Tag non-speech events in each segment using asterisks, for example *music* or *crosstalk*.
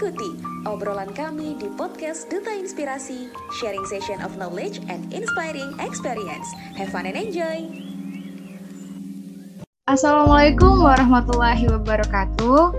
Ikuti obrolan kami di podcast Duta Inspirasi, sharing session of knowledge and inspiring experience. Have fun and enjoy! Assalamualaikum warahmatullahi wabarakatuh.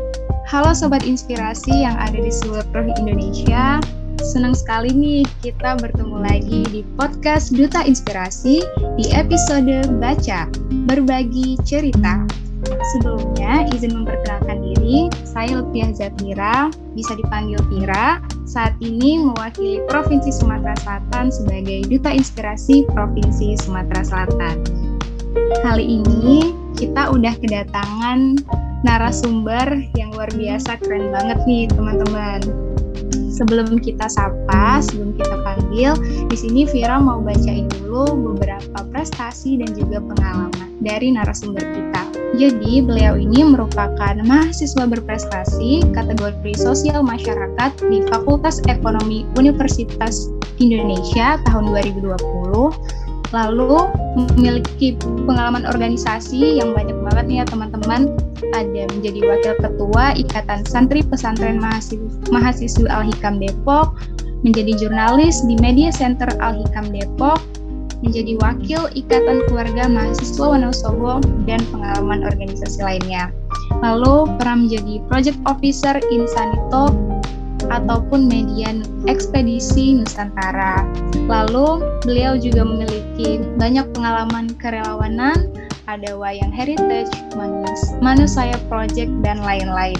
Halo Sobat Inspirasi yang ada di seluruh Indonesia. Senang sekali nih kita bertemu lagi di podcast Duta Inspirasi di episode Baca, Berbagi Cerita. Sebelumnya, izin memperkenalkan diri, saya Lutfiah Zatira, bisa dipanggil Tira, saat ini mewakili Provinsi Sumatera Selatan sebagai Duta Inspirasi Provinsi Sumatera Selatan. Kali ini kita udah kedatangan narasumber yang luar biasa keren banget nih teman-teman. Sebelum kita sapa, sebelum kita panggil, di sini Vira mau bacain dulu beberapa prestasi dan juga pengalaman dari narasumber kita. Jadi, beliau ini merupakan mahasiswa berprestasi kategori sosial masyarakat di Fakultas Ekonomi Universitas Indonesia tahun 2020 lalu memiliki pengalaman organisasi yang banyak banget nih ya teman-teman. Ada menjadi wakil ketua Ikatan Santri Pesantren Mahasiswa, Al-Hikam Depok menjadi jurnalis di Media Center Al-Hikam Depok menjadi wakil Ikatan Keluarga Mahasiswa Wonosobo dan pengalaman organisasi lainnya. Lalu pernah menjadi Project Officer Insanito ataupun median ekspedisi Nusantara. Lalu beliau juga memiliki banyak pengalaman kerelawanan, ada Wayang Heritage, Manus, Manusaya Project, dan lain-lain.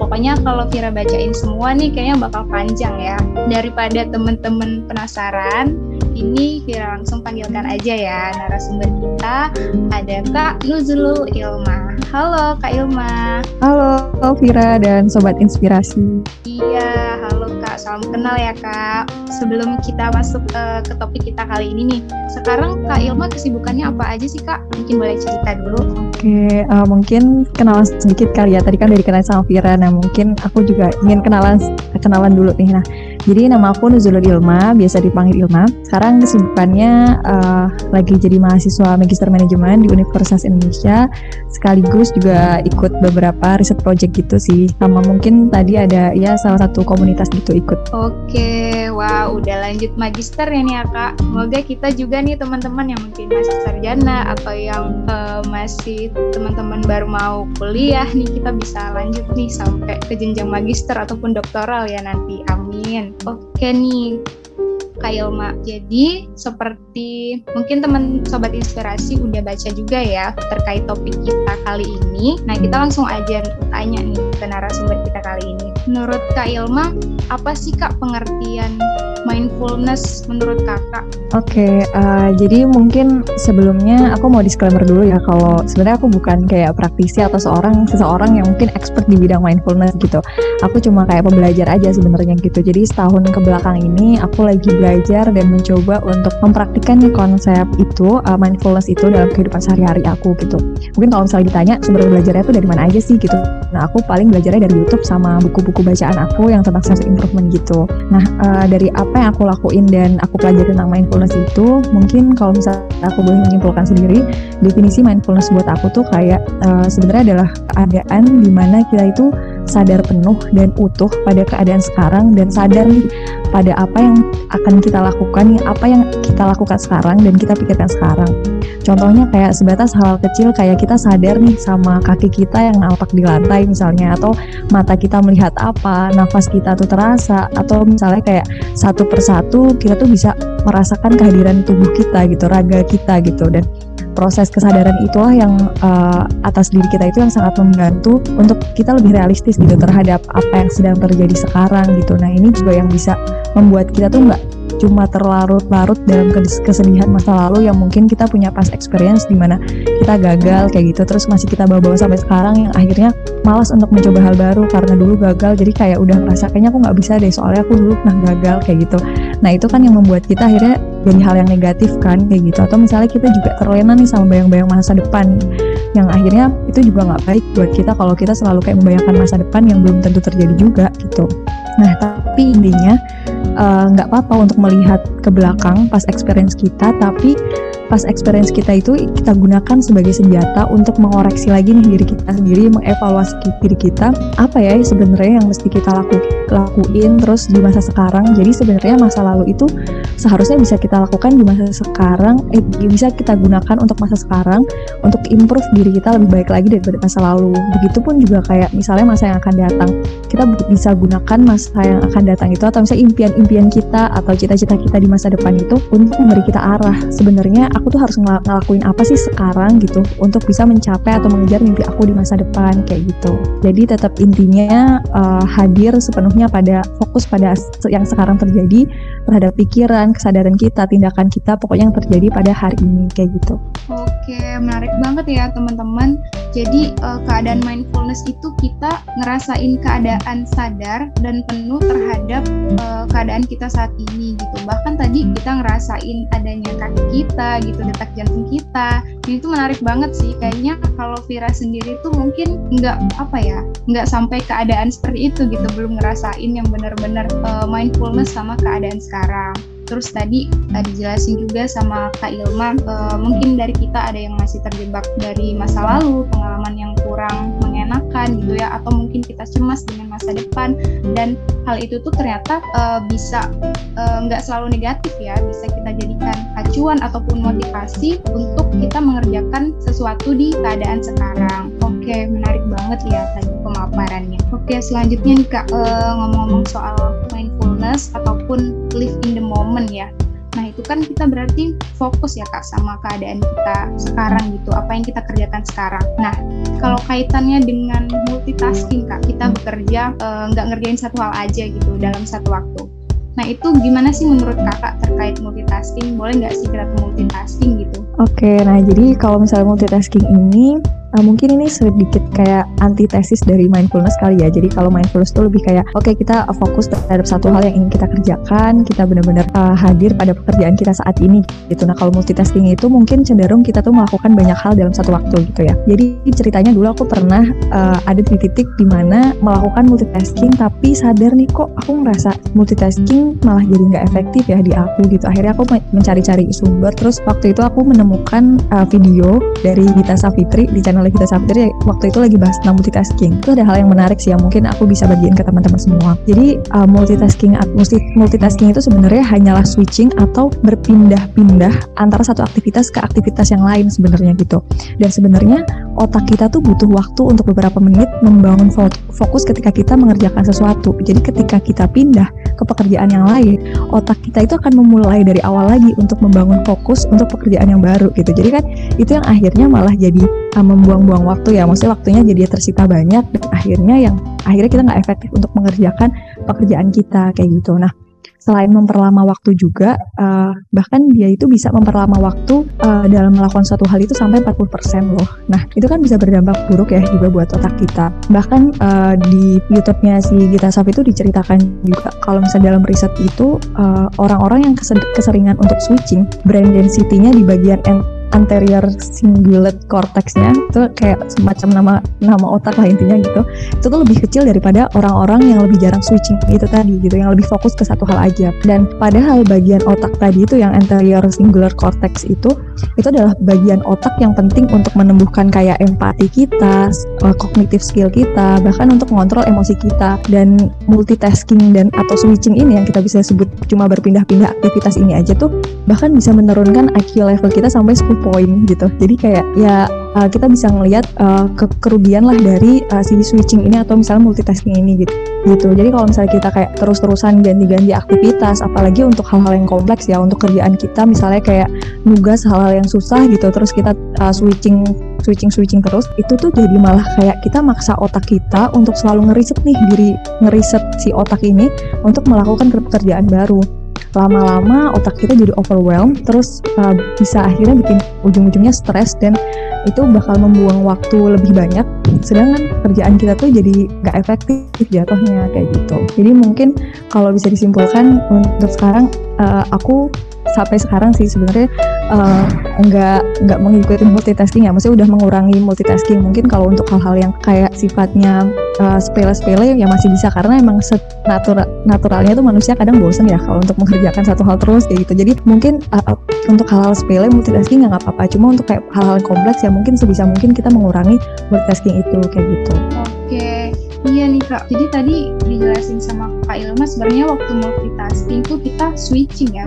Pokoknya kalau Vira bacain semua nih kayaknya bakal panjang ya. Daripada temen-temen penasaran, ini Vira langsung panggilkan aja ya narasumber kita. Ada Kak Nuzulul Ilma. Halo Kak Ilma. Halo Vira dan Sobat Inspirasi. Iya, halo Kak. Salam kenal ya Kak. Sebelum kita masuk uh, ke topik kita kali ini nih, sekarang Kak Ilma kesibukannya apa aja sih Kak? Mungkin boleh cerita dulu. Oke, uh, mungkin kenalan sedikit kali ya. Tadi kan udah dikenal sama Vira, nah mungkin aku juga ingin kenalan kenalan dulu nih. Nah, jadi nama aku Nuzulul Ilma, biasa dipanggil Ilma. Sekarang kesibukannya uh, lagi jadi mahasiswa Magister Manajemen di Universitas Indonesia, sekaligus juga ikut beberapa riset project gitu sih. Sama mungkin tadi ada ya salah satu komunitas gitu ikut. Oke wow udah lanjut magister ya nih ya kak. Semoga kita juga nih teman-teman yang mungkin masih sarjana atau yang uh, masih teman-teman baru mau kuliah nih kita bisa lanjut nih sampai ke jenjang magister ataupun doktoral ya nanti. Amin oke nih Kak Ilma. Jadi seperti mungkin teman sobat inspirasi udah baca juga ya terkait topik kita kali ini. Nah kita langsung aja tanya nih ke narasumber kita kali ini. Menurut Kak Ilma, apa sih Kak pengertian mindfulness menurut kakak? Oke, okay, uh, eh, jadi mungkin sebelumnya aku mau disclaimer dulu ya kalau sebenarnya aku bukan kayak praktisi atau seorang seseorang yang mungkin expert di bidang mindfulness gitu. Aku cuma kayak pembelajar aja sebenarnya gitu. Jadi setahun ke belakang ini aku lagi belajar dan mencoba untuk mempraktikkan konsep itu uh, mindfulness itu dalam kehidupan sehari-hari aku gitu. Mungkin kalau misalnya ditanya sumber belajarnya itu dari mana aja sih gitu. Nah aku paling belajarnya dari YouTube sama buku-buku bacaan aku yang tentang self improvement gitu. Nah uh, dari yang aku lakuin dan aku pelajari tentang mindfulness itu mungkin kalau misalnya aku boleh menyimpulkan sendiri definisi mindfulness buat aku tuh kayak uh, sebenarnya adalah keadaan di mana kita itu sadar penuh dan utuh pada keadaan sekarang dan sadar nih pada apa yang akan kita lakukan, apa yang kita lakukan sekarang dan kita pikirkan sekarang. Contohnya kayak sebatas hal kecil kayak kita sadar nih sama kaki kita yang nampak di lantai misalnya atau mata kita melihat apa, nafas kita tuh terasa atau misalnya kayak satu persatu kita tuh bisa merasakan kehadiran tubuh kita gitu, raga kita gitu dan proses kesadaran itulah yang uh, atas diri kita itu yang sangat membantu untuk kita lebih realistis gitu terhadap apa yang sedang terjadi sekarang gitu. Nah ini juga yang bisa membuat kita tuh nggak cuma terlarut-larut dalam kesedihan masa lalu yang mungkin kita punya past experience di mana kita gagal kayak gitu terus masih kita bawa-bawa sampai sekarang yang akhirnya malas untuk mencoba hal baru karena dulu gagal jadi kayak udah ngerasa kayaknya aku nggak bisa deh soalnya aku dulu pernah gagal kayak gitu nah itu kan yang membuat kita akhirnya jadi hal yang negatif kan kayak gitu. Atau misalnya kita juga terlena nih sama bayang-bayang masa depan yang akhirnya itu juga nggak baik buat kita kalau kita selalu kayak membayangkan masa depan yang belum tentu terjadi juga gitu. Nah tapi intinya eh, nggak uh, apa-apa untuk melihat ke belakang pas experience kita tapi pas experience kita itu kita gunakan sebagai senjata untuk mengoreksi lagi nih diri kita sendiri, mengevaluasi diri kita apa ya sebenarnya yang mesti kita laku, lakuin terus di masa sekarang. Jadi sebenarnya masa lalu itu seharusnya bisa kita lakukan di masa sekarang, eh, bisa kita gunakan untuk masa sekarang untuk improve diri kita lebih baik lagi daripada masa lalu. Begitupun juga kayak misalnya masa yang akan datang, kita bisa gunakan masa yang akan datang itu atau misalnya impian-impian kita atau cita-cita kita di masa depan itu untuk memberi kita arah. Sebenarnya aku tuh harus ng ngelakuin apa sih sekarang gitu untuk bisa mencapai atau mengejar mimpi aku di masa depan kayak gitu. Jadi tetap intinya uh, hadir sepenuhnya pada fokus pada yang sekarang terjadi terhadap pikiran, kesadaran kita, tindakan kita, pokoknya yang terjadi pada hari ini kayak gitu. Menarik banget ya teman-teman. Jadi uh, keadaan mindfulness itu kita ngerasain keadaan sadar dan penuh terhadap uh, keadaan kita saat ini gitu. Bahkan tadi kita ngerasain adanya kaki kita gitu, detak jantung kita. Ini tuh menarik banget sih. Kayaknya kalau Vira sendiri tuh mungkin nggak apa ya, nggak sampai keadaan seperti itu gitu, belum ngerasain yang benar-benar uh, mindfulness sama keadaan sekarang. Terus tadi uh, dijelasin juga sama Kak Ilma, uh, mungkin dari kita ada yang masih terjebak dari masa lalu, pengalaman yang kurang mengenakan gitu ya, atau mungkin kita cemas dengan masa depan dan hal itu tuh ternyata uh, bisa nggak uh, selalu negatif ya, bisa kita jadikan acuan ataupun motivasi untuk kita mengerjakan sesuatu di keadaan sekarang. Oke, menarik banget ya tadi pemaparannya. Oke, selanjutnya nih Kak, ngomong-ngomong soal mindfulness ataupun live in the moment ya. Nah itu kan kita berarti fokus ya kak sama keadaan kita sekarang gitu, apa yang kita kerjakan sekarang. Nah kalau kaitannya dengan multitasking kak, kita bekerja eh, nggak e, ngerjain satu hal aja gitu dalam satu waktu. Nah itu gimana sih menurut kakak terkait multitasking? Boleh nggak sih kita multitasking gitu? Oke, nah jadi kalau misalnya multitasking ini uh, mungkin ini sedikit kayak antitesis dari mindfulness kali ya. Jadi kalau mindfulness itu lebih kayak oke okay, kita fokus terhadap satu hal yang ingin kita kerjakan, kita benar-benar uh, hadir pada pekerjaan kita saat ini gitu. Nah kalau multitasking itu mungkin cenderung kita tuh melakukan banyak hal dalam satu waktu gitu ya. Jadi ceritanya dulu aku pernah uh, ada di titik di mana melakukan multitasking tapi sadar nih kok aku ngerasa multitasking malah jadi nggak efektif ya di aku gitu. Akhirnya aku mencari-cari sumber terus waktu itu aku menemukan uh, video dari Gita Savitri di channel channel kita Sabtri waktu itu lagi bahas tentang multitasking. Itu ada hal yang menarik sih yang mungkin aku bisa bagiin ke teman-teman semua. Jadi uh, multitasking multitasking itu sebenarnya hanyalah switching atau berpindah-pindah antara satu aktivitas ke aktivitas yang lain sebenarnya gitu. Dan sebenarnya otak kita tuh butuh waktu untuk beberapa menit membangun fokus ketika kita mengerjakan sesuatu. Jadi ketika kita pindah ke pekerjaan yang lain, otak kita itu akan memulai dari awal lagi untuk membangun fokus untuk pekerjaan yang baru gitu. Jadi kan itu yang akhirnya malah jadi uh, membuang-buang waktu ya. Maksudnya waktunya jadi tersita banyak dan akhirnya yang akhirnya kita nggak efektif untuk mengerjakan pekerjaan kita kayak gitu. Nah, selain memperlama waktu juga uh, bahkan dia itu bisa memperlama waktu uh, dalam melakukan suatu hal itu sampai 40% loh. Nah, itu kan bisa berdampak buruk ya juga buat otak kita. Bahkan uh, di YouTube-nya si Gita Saf itu diceritakan juga kalau misalnya dalam riset itu orang-orang uh, yang keseringan untuk switching brain density-nya di bagian anterior cingulate cortexnya itu kayak semacam nama nama otak lah intinya gitu. Itu tuh lebih kecil daripada orang-orang yang lebih jarang switching itu tadi gitu yang lebih fokus ke satu hal aja. Dan padahal bagian otak tadi itu yang anterior singular cortex itu itu adalah bagian otak yang penting untuk menumbuhkan kayak empati kita kognitif eh, skill kita bahkan untuk mengontrol emosi kita. Dan multitasking dan atau switching ini yang kita bisa sebut cuma berpindah-pindah aktivitas ini aja tuh bahkan bisa menurunkan IQ level kita sampai 10 poin gitu. Jadi kayak ya uh, kita bisa ngelihat uh, ke kerugian lah dari uh, si switching ini atau misalnya multitasking ini gitu gitu. Jadi kalau misalnya kita kayak terus-terusan ganti-ganti aktivitas apalagi untuk hal-hal yang kompleks ya untuk kerjaan kita misalnya kayak nugas hal-hal yang susah gitu terus kita uh, switching switching switching terus itu tuh jadi malah kayak kita maksa otak kita untuk selalu ngeriset nih diri ngeriset si otak ini untuk melakukan pekerjaan baru lama-lama otak kita jadi overwhelmed terus uh, bisa akhirnya bikin ujung-ujungnya stres dan itu bakal membuang waktu lebih banyak sedangkan kerjaan kita tuh jadi nggak efektif jatuhnya kayak gitu. Jadi mungkin kalau bisa disimpulkan untuk sekarang uh, aku sampai sekarang sih sebenarnya uh, nggak nggak mengikuti multitasking ya. Maksudnya udah mengurangi multitasking. Mungkin kalau untuk hal-hal yang kayak sifatnya uh, sepele-sepele yang masih bisa. Karena emang natural naturalnya tuh manusia kadang bosen ya kalau untuk mengerjakan satu hal terus kayak gitu. Jadi mungkin uh, untuk hal-hal sepele multitasking nggak apa-apa. Cuma untuk kayak hal-hal kompleks ya mungkin sebisa mungkin kita mengurangi multitasking itu kayak gitu oke Iya nih kak, jadi tadi dijelasin sama Kak Ilma sebenarnya waktu multitasking tuh kita switching ya,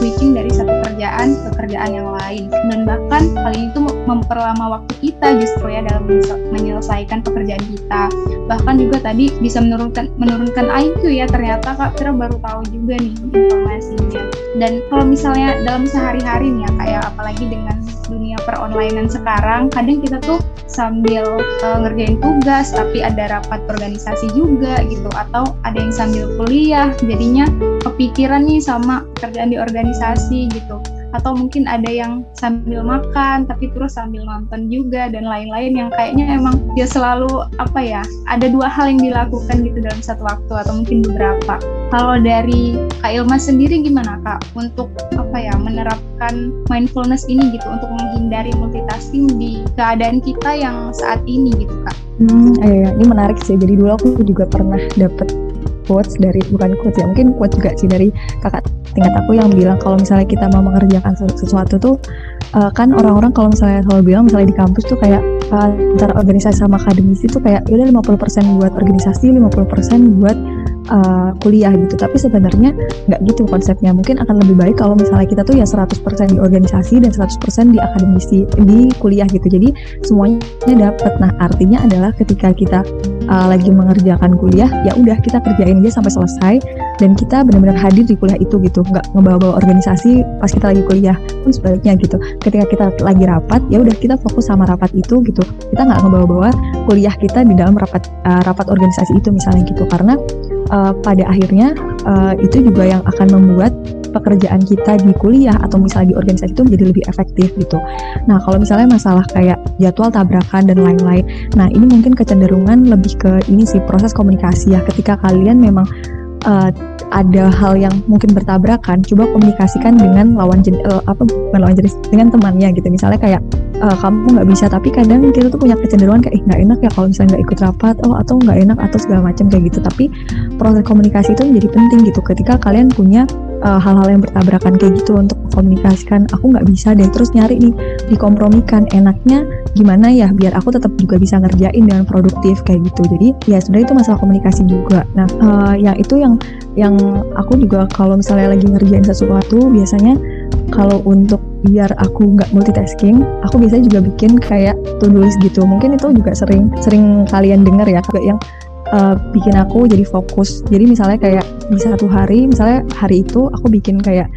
switching dari satu kerjaan ke kerjaan yang lain. Dan bahkan hal ini tuh memperlama waktu kita justru ya dalam menyelesaikan pekerjaan kita. Bahkan juga tadi bisa menurunkan menurunkan IQ ya ternyata kak Kira baru tahu juga nih informasinya. Dan kalau misalnya dalam sehari-hari nih ya kayak apalagi dengan dunia peronlinean sekarang, kadang kita tuh sambil uh, ngerjain tugas tapi ada rapat organisasi juga gitu atau ada yang sambil kuliah jadinya kepikiran nih sama kerjaan di organisasi gitu atau mungkin ada yang sambil makan tapi terus sambil nonton juga dan lain-lain yang kayaknya emang dia selalu apa ya ada dua hal yang dilakukan gitu dalam satu waktu atau mungkin beberapa. Kalau dari Kak Ilma sendiri gimana Kak untuk apa ya menerapkan mindfulness ini gitu untuk menghindari multitasking di keadaan kita yang saat ini gitu Kak? Hmm, eh, ini menarik sih. Jadi dulu aku juga pernah dapet quotes dari bukan quotes ya, mungkin quote juga sih dari kakak tingkat aku yang bilang kalau misalnya kita mau mengerjakan sesuatu tuh uh, kan orang-orang kalau misalnya selalu bilang misalnya di kampus tuh kayak uh, antara organisasi sama akademisi tuh kayak ya udah 50% buat organisasi, 50% buat uh, kuliah gitu. Tapi sebenarnya nggak gitu konsepnya. Mungkin akan lebih baik kalau misalnya kita tuh ya 100% di organisasi dan 100% di akademisi di kuliah gitu. Jadi semuanya dapat. Nah artinya adalah ketika kita uh, lagi mengerjakan kuliah ya udah kita kerjain aja sampai selesai. Dan kita benar-benar hadir di kuliah itu gitu nggak ngebawa-bawa organisasi pas kita lagi kuliah. Pun sebaliknya gitu ketika kita lagi rapat ya udah kita fokus sama rapat itu gitu. Kita nggak ngebawa-bawa kuliah kita di dalam rapat uh, rapat organisasi itu misalnya gitu. Karena uh, pada akhirnya uh, itu juga yang akan membuat pekerjaan kita di kuliah atau misalnya di organisasi itu menjadi lebih efektif gitu. Nah kalau misalnya masalah kayak jadwal tabrakan dan lain-lain, nah ini mungkin kecenderungan lebih ke ini sih proses komunikasi ya. Ketika kalian memang uh, ada hal yang mungkin bertabrakan, coba komunikasikan dengan lawan jenis uh, apa bukan lawan jenis dengan temannya gitu. Misalnya kayak uh, kamu nggak bisa, tapi kadang kita tuh punya kecenderungan kayak nggak enak ya kalau misalnya nggak ikut rapat, oh atau nggak enak atau segala macam kayak gitu. Tapi proses komunikasi itu menjadi penting gitu. Ketika kalian punya hal hal-hal yang bertabrakan kayak gitu untuk komunikasikan aku nggak bisa deh terus nyari nih dikompromikan. Enaknya gimana ya biar aku tetap juga bisa ngerjain dengan produktif kayak gitu. Jadi ya sebenarnya itu masalah komunikasi juga. Nah uh, yang itu yang yang aku juga kalau misalnya lagi ngerjain sesuatu biasanya kalau untuk biar aku nggak multitasking, aku biasanya juga bikin kayak to do list gitu. Mungkin itu juga sering sering kalian dengar ya, kayak yang uh, bikin aku jadi fokus. Jadi misalnya kayak di satu hari, misalnya hari itu aku bikin kayak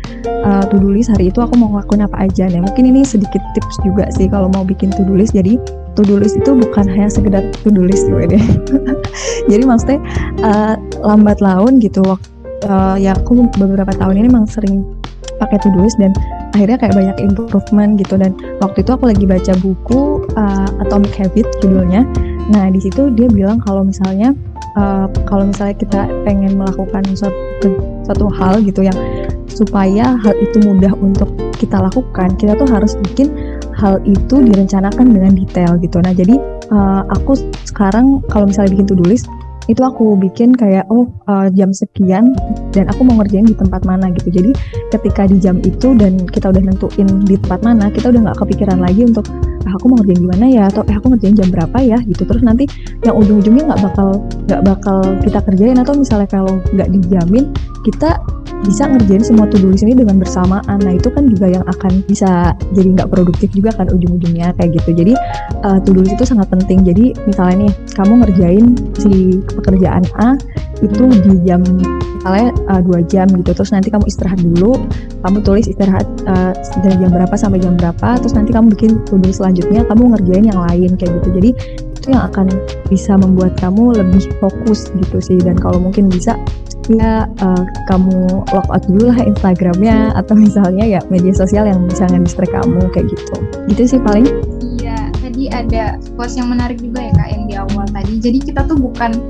uh, to do list hari itu aku mau ngelakuin apa aja. Nah mungkin ini sedikit tips juga sih kalau mau bikin to do list. Jadi to do list itu bukan hanya sekedar to do list deh. *laughs* jadi maksudnya uh, lambat laun gitu. Waktu uh, ya aku beberapa tahun ini memang sering pakai to do list dan akhirnya kayak banyak improvement gitu dan waktu itu aku lagi baca buku uh, Atomic Habit judulnya Nah, di situ dia bilang kalau misalnya uh, kalau misalnya kita pengen melakukan suatu suatu hal gitu yang supaya hal itu mudah untuk kita lakukan, kita tuh harus bikin hal itu direncanakan dengan detail gitu. Nah, jadi uh, aku sekarang kalau misalnya bikin to-do list itu aku bikin kayak oh uh, jam sekian dan aku mau ngerjain di tempat mana gitu. Jadi ketika di jam itu dan kita udah nentuin di tempat mana kita udah nggak kepikiran lagi untuk ah, aku mau ngerjain di mana ya atau eh aku ngerjain jam berapa ya gitu terus nanti yang ujung-ujungnya nggak bakal nggak bakal kita kerjain atau misalnya kalau nggak dijamin kita bisa ngerjain semua to do list ini dengan bersamaan. Nah itu kan juga yang akan bisa jadi nggak produktif juga kan ujung-ujungnya kayak gitu. Jadi uh, to do list itu sangat penting. Jadi misalnya nih kamu ngerjain si pekerjaan A itu di jam misalnya uh, jam gitu. Terus nanti kamu istirahat dulu. Kamu tulis istirahat uh, dari jam berapa sampai jam berapa. Terus nanti kamu bikin list selanjutnya. Kamu ngerjain yang lain kayak gitu. Jadi itu yang akan bisa membuat kamu lebih fokus gitu sih dan kalau mungkin bisa ya uh, kamu log out dulu lah Instagramnya atau misalnya ya media sosial yang bisa nge kamu kayak gitu gitu sih paling iya tadi ada quotes yang menarik juga ya kak yang di awal tadi jadi kita tuh bukan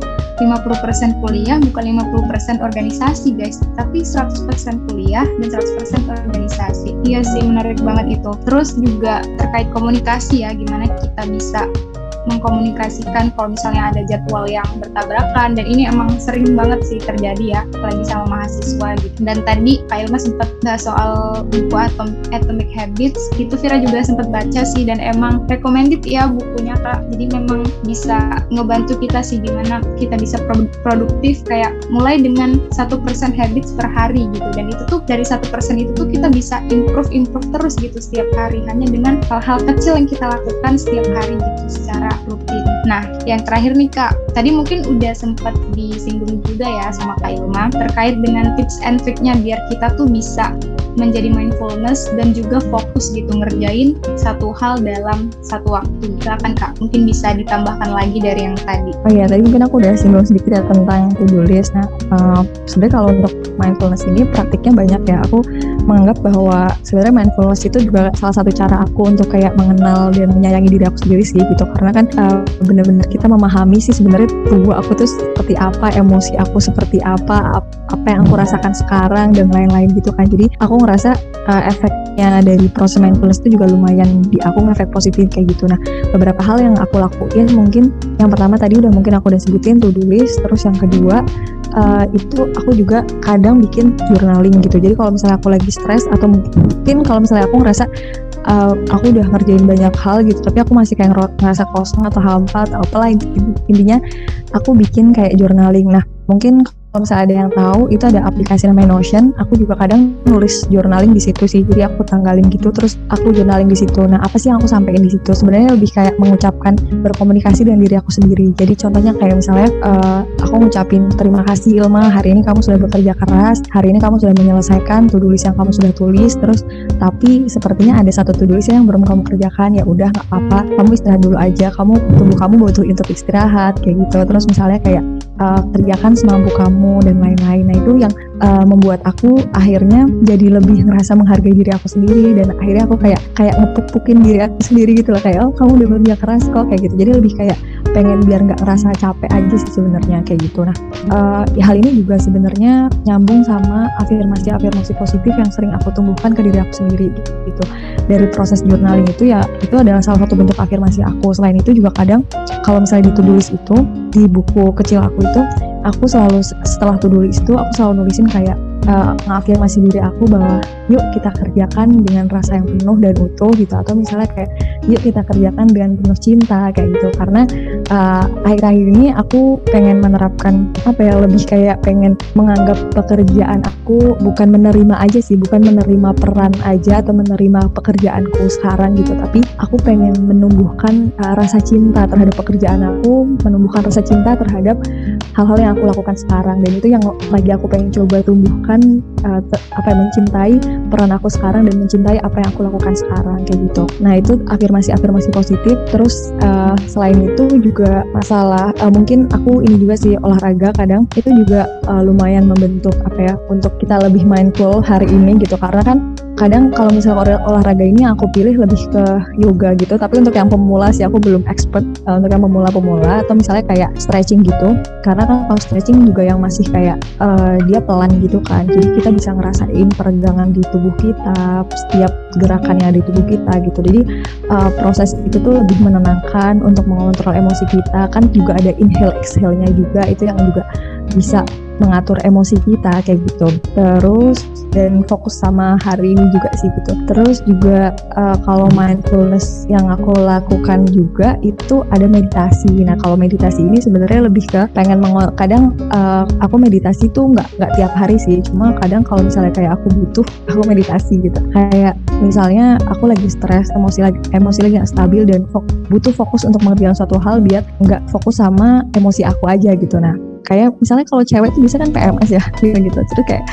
50% kuliah bukan 50% organisasi guys. Tapi 100% kuliah dan 100% organisasi. Iya sih menarik banget itu. Terus juga terkait komunikasi ya gimana kita bisa mengkomunikasikan kalau misalnya ada jadwal yang bertabrakan. Dan ini emang sering banget sih terjadi ya apalagi sama mahasiswa gitu. Dan tadi Kak Ilma sempat bahas soal buku Atom, Atomic Habits. Itu Vira juga sempat baca sih dan emang recommended ya bukunya Kak. Jadi memang bisa ngebantu kita sih gimana kita bisa produktif kayak mulai dengan satu persen habits per hari gitu. Dan itu tuh dari satu persen itu tuh kita bisa improve improve terus gitu setiap hari. Hanya dengan hal-hal kecil yang kita lakukan setiap hari gitu secara rutin. Nah, yang terakhir nih Kak, tadi mungkin udah sempat disinggung juga ya sama Kak Ilma terkait dengan tips and triknya biar kita tuh bisa menjadi mindfulness dan juga fokus gitu ngerjain satu hal dalam satu waktu. Silakan Kak, mungkin bisa ditambahkan lagi dari yang tadi. Oh iya, tadi mungkin aku udah singgung sedikit ya tentang to-do. Nah, uh, sebenarnya kalau untuk mindfulness ini praktiknya banyak ya. Aku menganggap bahwa sebenarnya mindfulness itu juga salah satu cara aku untuk kayak mengenal dan menyayangi diri aku sendiri sih gitu. Karena kan uh, bener-bener kita memahami sih sebenarnya tubuh aku tuh seperti apa, emosi aku seperti apa, apa yang aku rasakan sekarang dan lain-lain gitu kan. Jadi aku ngerasa uh, efeknya dari proses mindfulness itu juga lumayan di aku ngefek positif kayak gitu. Nah, beberapa hal yang aku lakuin mungkin yang pertama tadi udah mungkin aku udah sebutin to do terus yang kedua uh, itu aku juga kadang bikin journaling gitu. Jadi kalau misalnya aku lagi stres atau mungkin kalau misalnya aku ngerasa uh, aku udah ngerjain banyak hal gitu tapi aku masih kayak ngerasa kosong atau hampa atau apalah intinya aku bikin kayak journaling nah mungkin kalau misalnya ada yang tahu itu ada aplikasi namanya Notion. Aku juga kadang nulis journaling di situ sih. Jadi aku tanggalin gitu terus aku journaling di situ. Nah apa sih yang aku sampaikan di situ? Sebenarnya lebih kayak mengucapkan berkomunikasi dengan diri aku sendiri. Jadi contohnya kayak misalnya uh, aku ngucapin terima kasih Ilma. Hari ini kamu sudah bekerja keras. Hari ini kamu sudah menyelesaikan to list yang kamu sudah tulis. Terus tapi sepertinya ada satu to list yang belum kamu kerjakan. Ya udah nggak apa-apa. Kamu istirahat dulu aja. Kamu tubuh kamu butuh untuk istirahat kayak gitu. Terus misalnya kayak uh, kerjakan semampu kamu dan lain-lain. Nah itu yang uh, membuat aku akhirnya jadi lebih ngerasa menghargai diri aku sendiri dan akhirnya aku kayak kayak ngepuk-pukin diri aku sendiri gitu loh kayak oh kamu udah bekerja keras kok kayak gitu. Jadi lebih kayak pengen biar nggak ngerasa capek aja sih sebenarnya kayak gitu. Nah uh, ya hal ini juga sebenarnya nyambung sama afirmasi-afirmasi positif yang sering aku tumbuhkan ke diri aku sendiri gitu. Dari proses journaling itu ya itu adalah salah satu bentuk afirmasi aku. Selain itu juga kadang kalau misalnya di to itu di buku kecil aku itu aku selalu setelah to do itu aku selalu nulisin kayak uh, ngafirmasi diri aku bahwa yuk kita kerjakan dengan rasa yang penuh dan utuh gitu. Atau misalnya kayak yuk kita kerjakan dengan penuh cinta kayak gitu. Karena uh, akhir-akhir ini aku pengen menerapkan apa ya lebih kayak pengen menganggap pekerjaan aku bukan menerima aja sih bukan menerima peran aja atau menerima pekerjaanku sekarang gitu. Tapi aku pengen menumbuhkan uh, rasa cinta terhadap pekerjaan aku menumbuhkan rasa cinta terhadap hal-hal yang aku lakukan sekarang dan itu yang lagi aku pengen coba tumbuhkan uh, apa yang mencintai peran aku sekarang dan mencintai apa yang aku lakukan sekarang kayak gitu. Nah itu afirmasi-afirmasi positif. Terus uh, selain itu juga masalah uh, mungkin aku ini juga sih olahraga kadang itu juga uh, lumayan membentuk apa ya untuk kita lebih mindful hari ini gitu karena kan kadang kalau misalnya olahraga ini aku pilih lebih ke yoga gitu tapi untuk yang pemula sih aku belum expert uh, untuk yang pemula-pemula atau misalnya kayak stretching gitu. Karena kan kalau stretching juga yang masih kayak uh, dia pelan gitu kan jadi kita bisa ngerasain peregangan di tubuh kita setiap gerakan yang ada di tubuh kita gitu. Jadi uh, proses itu tuh lebih menenangkan untuk mengontrol emosi kita. Kan juga ada inhale exhale-nya juga itu yang juga bisa mengatur emosi kita kayak gitu. Terus dan fokus sama hari ini juga sih gitu. Terus juga uh, kalau mindfulness yang aku lakukan juga itu ada meditasi. Nah kalau meditasi ini sebenarnya lebih ke pengen mengol kadang uh, aku meditasi tuh nggak nggak tiap hari sih. Cuma kadang kalau misalnya kayak aku butuh aku meditasi gitu. Kayak misalnya aku lagi stres emosi lagi emosi lagi nggak stabil dan fok butuh fokus untuk mengerjakan suatu hal biar nggak fokus sama emosi aku aja gitu. Nah kayak misalnya kalau cewek tuh bisa kan PMS ya *laughs* gitu gitu. Terus kayak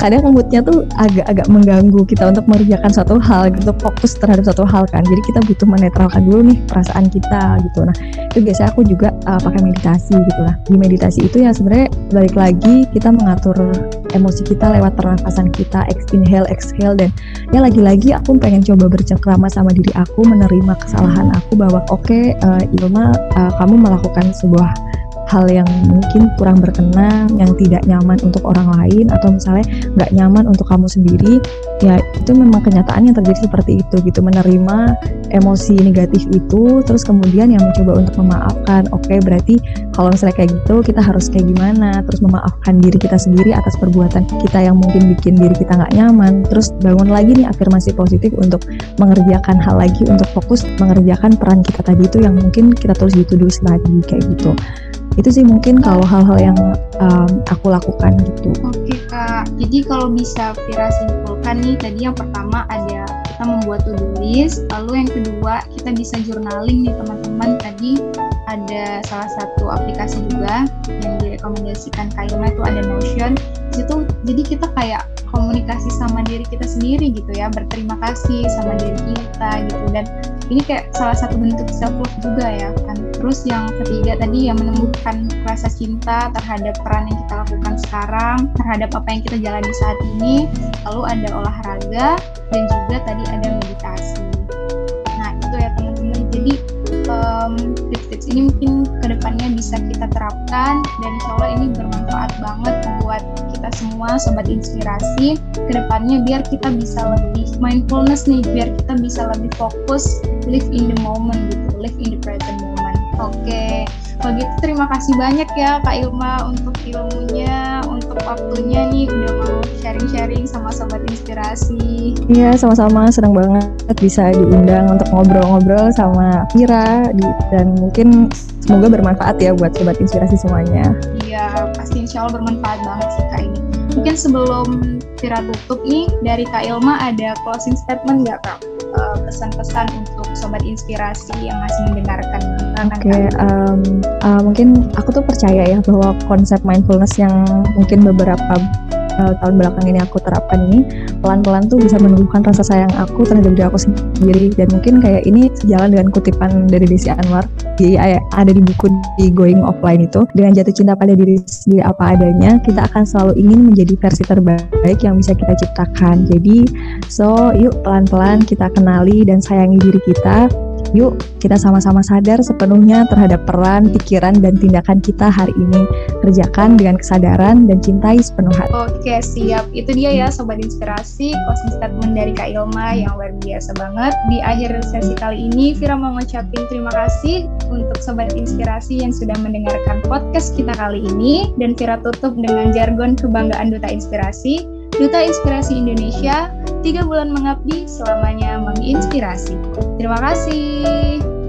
kadang moodnya tuh agak-agak mengganggu kita untuk mengerjakan suatu hal gitu fokus terhadap suatu hal kan. Jadi kita butuh menetralkan dulu nih perasaan kita gitu. Nah itu biasanya aku juga uh, pakai meditasi gitu lah. Di meditasi itu ya sebenarnya balik lagi kita mengatur emosi kita lewat pernafasan kita inhale exhale dan ya lagi-lagi aku pengen coba bercengkrama sama diri aku menerima kesalahan aku bahwa oke okay, uh, Ilma uh, kamu melakukan sebuah hal yang mungkin kurang berkenan, yang tidak nyaman untuk orang lain atau misalnya nggak nyaman untuk kamu sendiri, ya itu memang kenyataan yang terjadi seperti itu gitu. Menerima emosi negatif itu, terus kemudian yang mencoba untuk memaafkan. Oke, berarti kalau misalnya kayak gitu kita harus kayak gimana, terus memaafkan diri kita sendiri atas perbuatan kita yang mungkin bikin diri kita nggak nyaman, terus bangun lagi nih afirmasi positif untuk mengerjakan hal lagi untuk fokus mengerjakan peran kita tadi itu yang mungkin kita tulis di to-do lagi kayak gitu itu sih mungkin kalau hal-hal yang um, aku lakukan gitu. Oke kak, jadi kalau bisa Vira simpulkan nih tadi yang pertama ada kita membuat to-do list, lalu yang kedua kita bisa journaling nih teman-teman. Tadi ada salah satu aplikasi juga yang direkomendasikan Kak Ilma itu ada Notion. Situ jadi kita kayak komunikasi sama diri kita sendiri gitu ya, berterima kasih sama diri kita gitu. Dan ini kayak salah satu bentuk self love juga ya kan. Terus yang ketiga tadi yang menumbuhkan rasa cinta terhadap peran yang kita lakukan sekarang terhadap apa yang kita jalani saat ini. Lalu ada olahraga dan juga tadi ada meditasi tips-tips ini mungkin ke depannya bisa kita terapkan dan insya Allah ini bermanfaat banget buat kita semua sobat inspirasi ke depannya biar kita bisa lebih mindfulness nih biar kita bisa lebih fokus live in the moment gitu live in the present moment oke okay. kalau gitu terima kasih banyak ya Kak Ilma untuk ilmunya untuk waktunya nih udah mau sharing-sharing sama sobat inspirasi. Iya sama-sama. Senang banget bisa diundang untuk ngobrol-ngobrol sama Kira dan mungkin semoga bermanfaat ya buat sobat inspirasi semuanya. Iya pasti insya Allah bermanfaat banget sih Kak ini. Mungkin sebelum Vira tutup nih dari Kak Ilma ada closing statement nggak Kak? Eh, pesan-pesan uh, untuk sobat inspirasi yang masih mendengarkan Oke, okay, um, uh, mungkin aku tuh percaya ya bahwa konsep mindfulness yang mungkin beberapa uh, tahun belakang ini aku terapkan ini pelan-pelan tuh bisa menumbuhkan rasa sayang aku terhadap diri aku sendiri. Dan mungkin kayak ini sejalan dengan kutipan dari Desi Anwar di ada di buku di Going Offline itu dengan jatuh cinta pada diri sendiri apa adanya kita akan selalu ingin menjadi versi terbaik yang bisa kita ciptakan. Jadi so yuk pelan-pelan kita kenali dan sayangi diri kita Yuk, kita sama-sama sadar sepenuhnya terhadap peran, pikiran, dan tindakan kita hari ini. Kerjakan dengan kesadaran dan cintai sepenuh hati. Oke, siap. Itu dia ya Sobat Inspirasi, closing statement dari Kak Ilma yang luar biasa banget. Di akhir sesi kali ini, Vira mau ngucapin terima kasih untuk Sobat Inspirasi yang sudah mendengarkan podcast kita kali ini. Dan Vira tutup dengan jargon kebanggaan Duta Inspirasi. Duta Inspirasi Indonesia, tiga bulan mengabdi, selamanya menginspirasi. Terima kasih.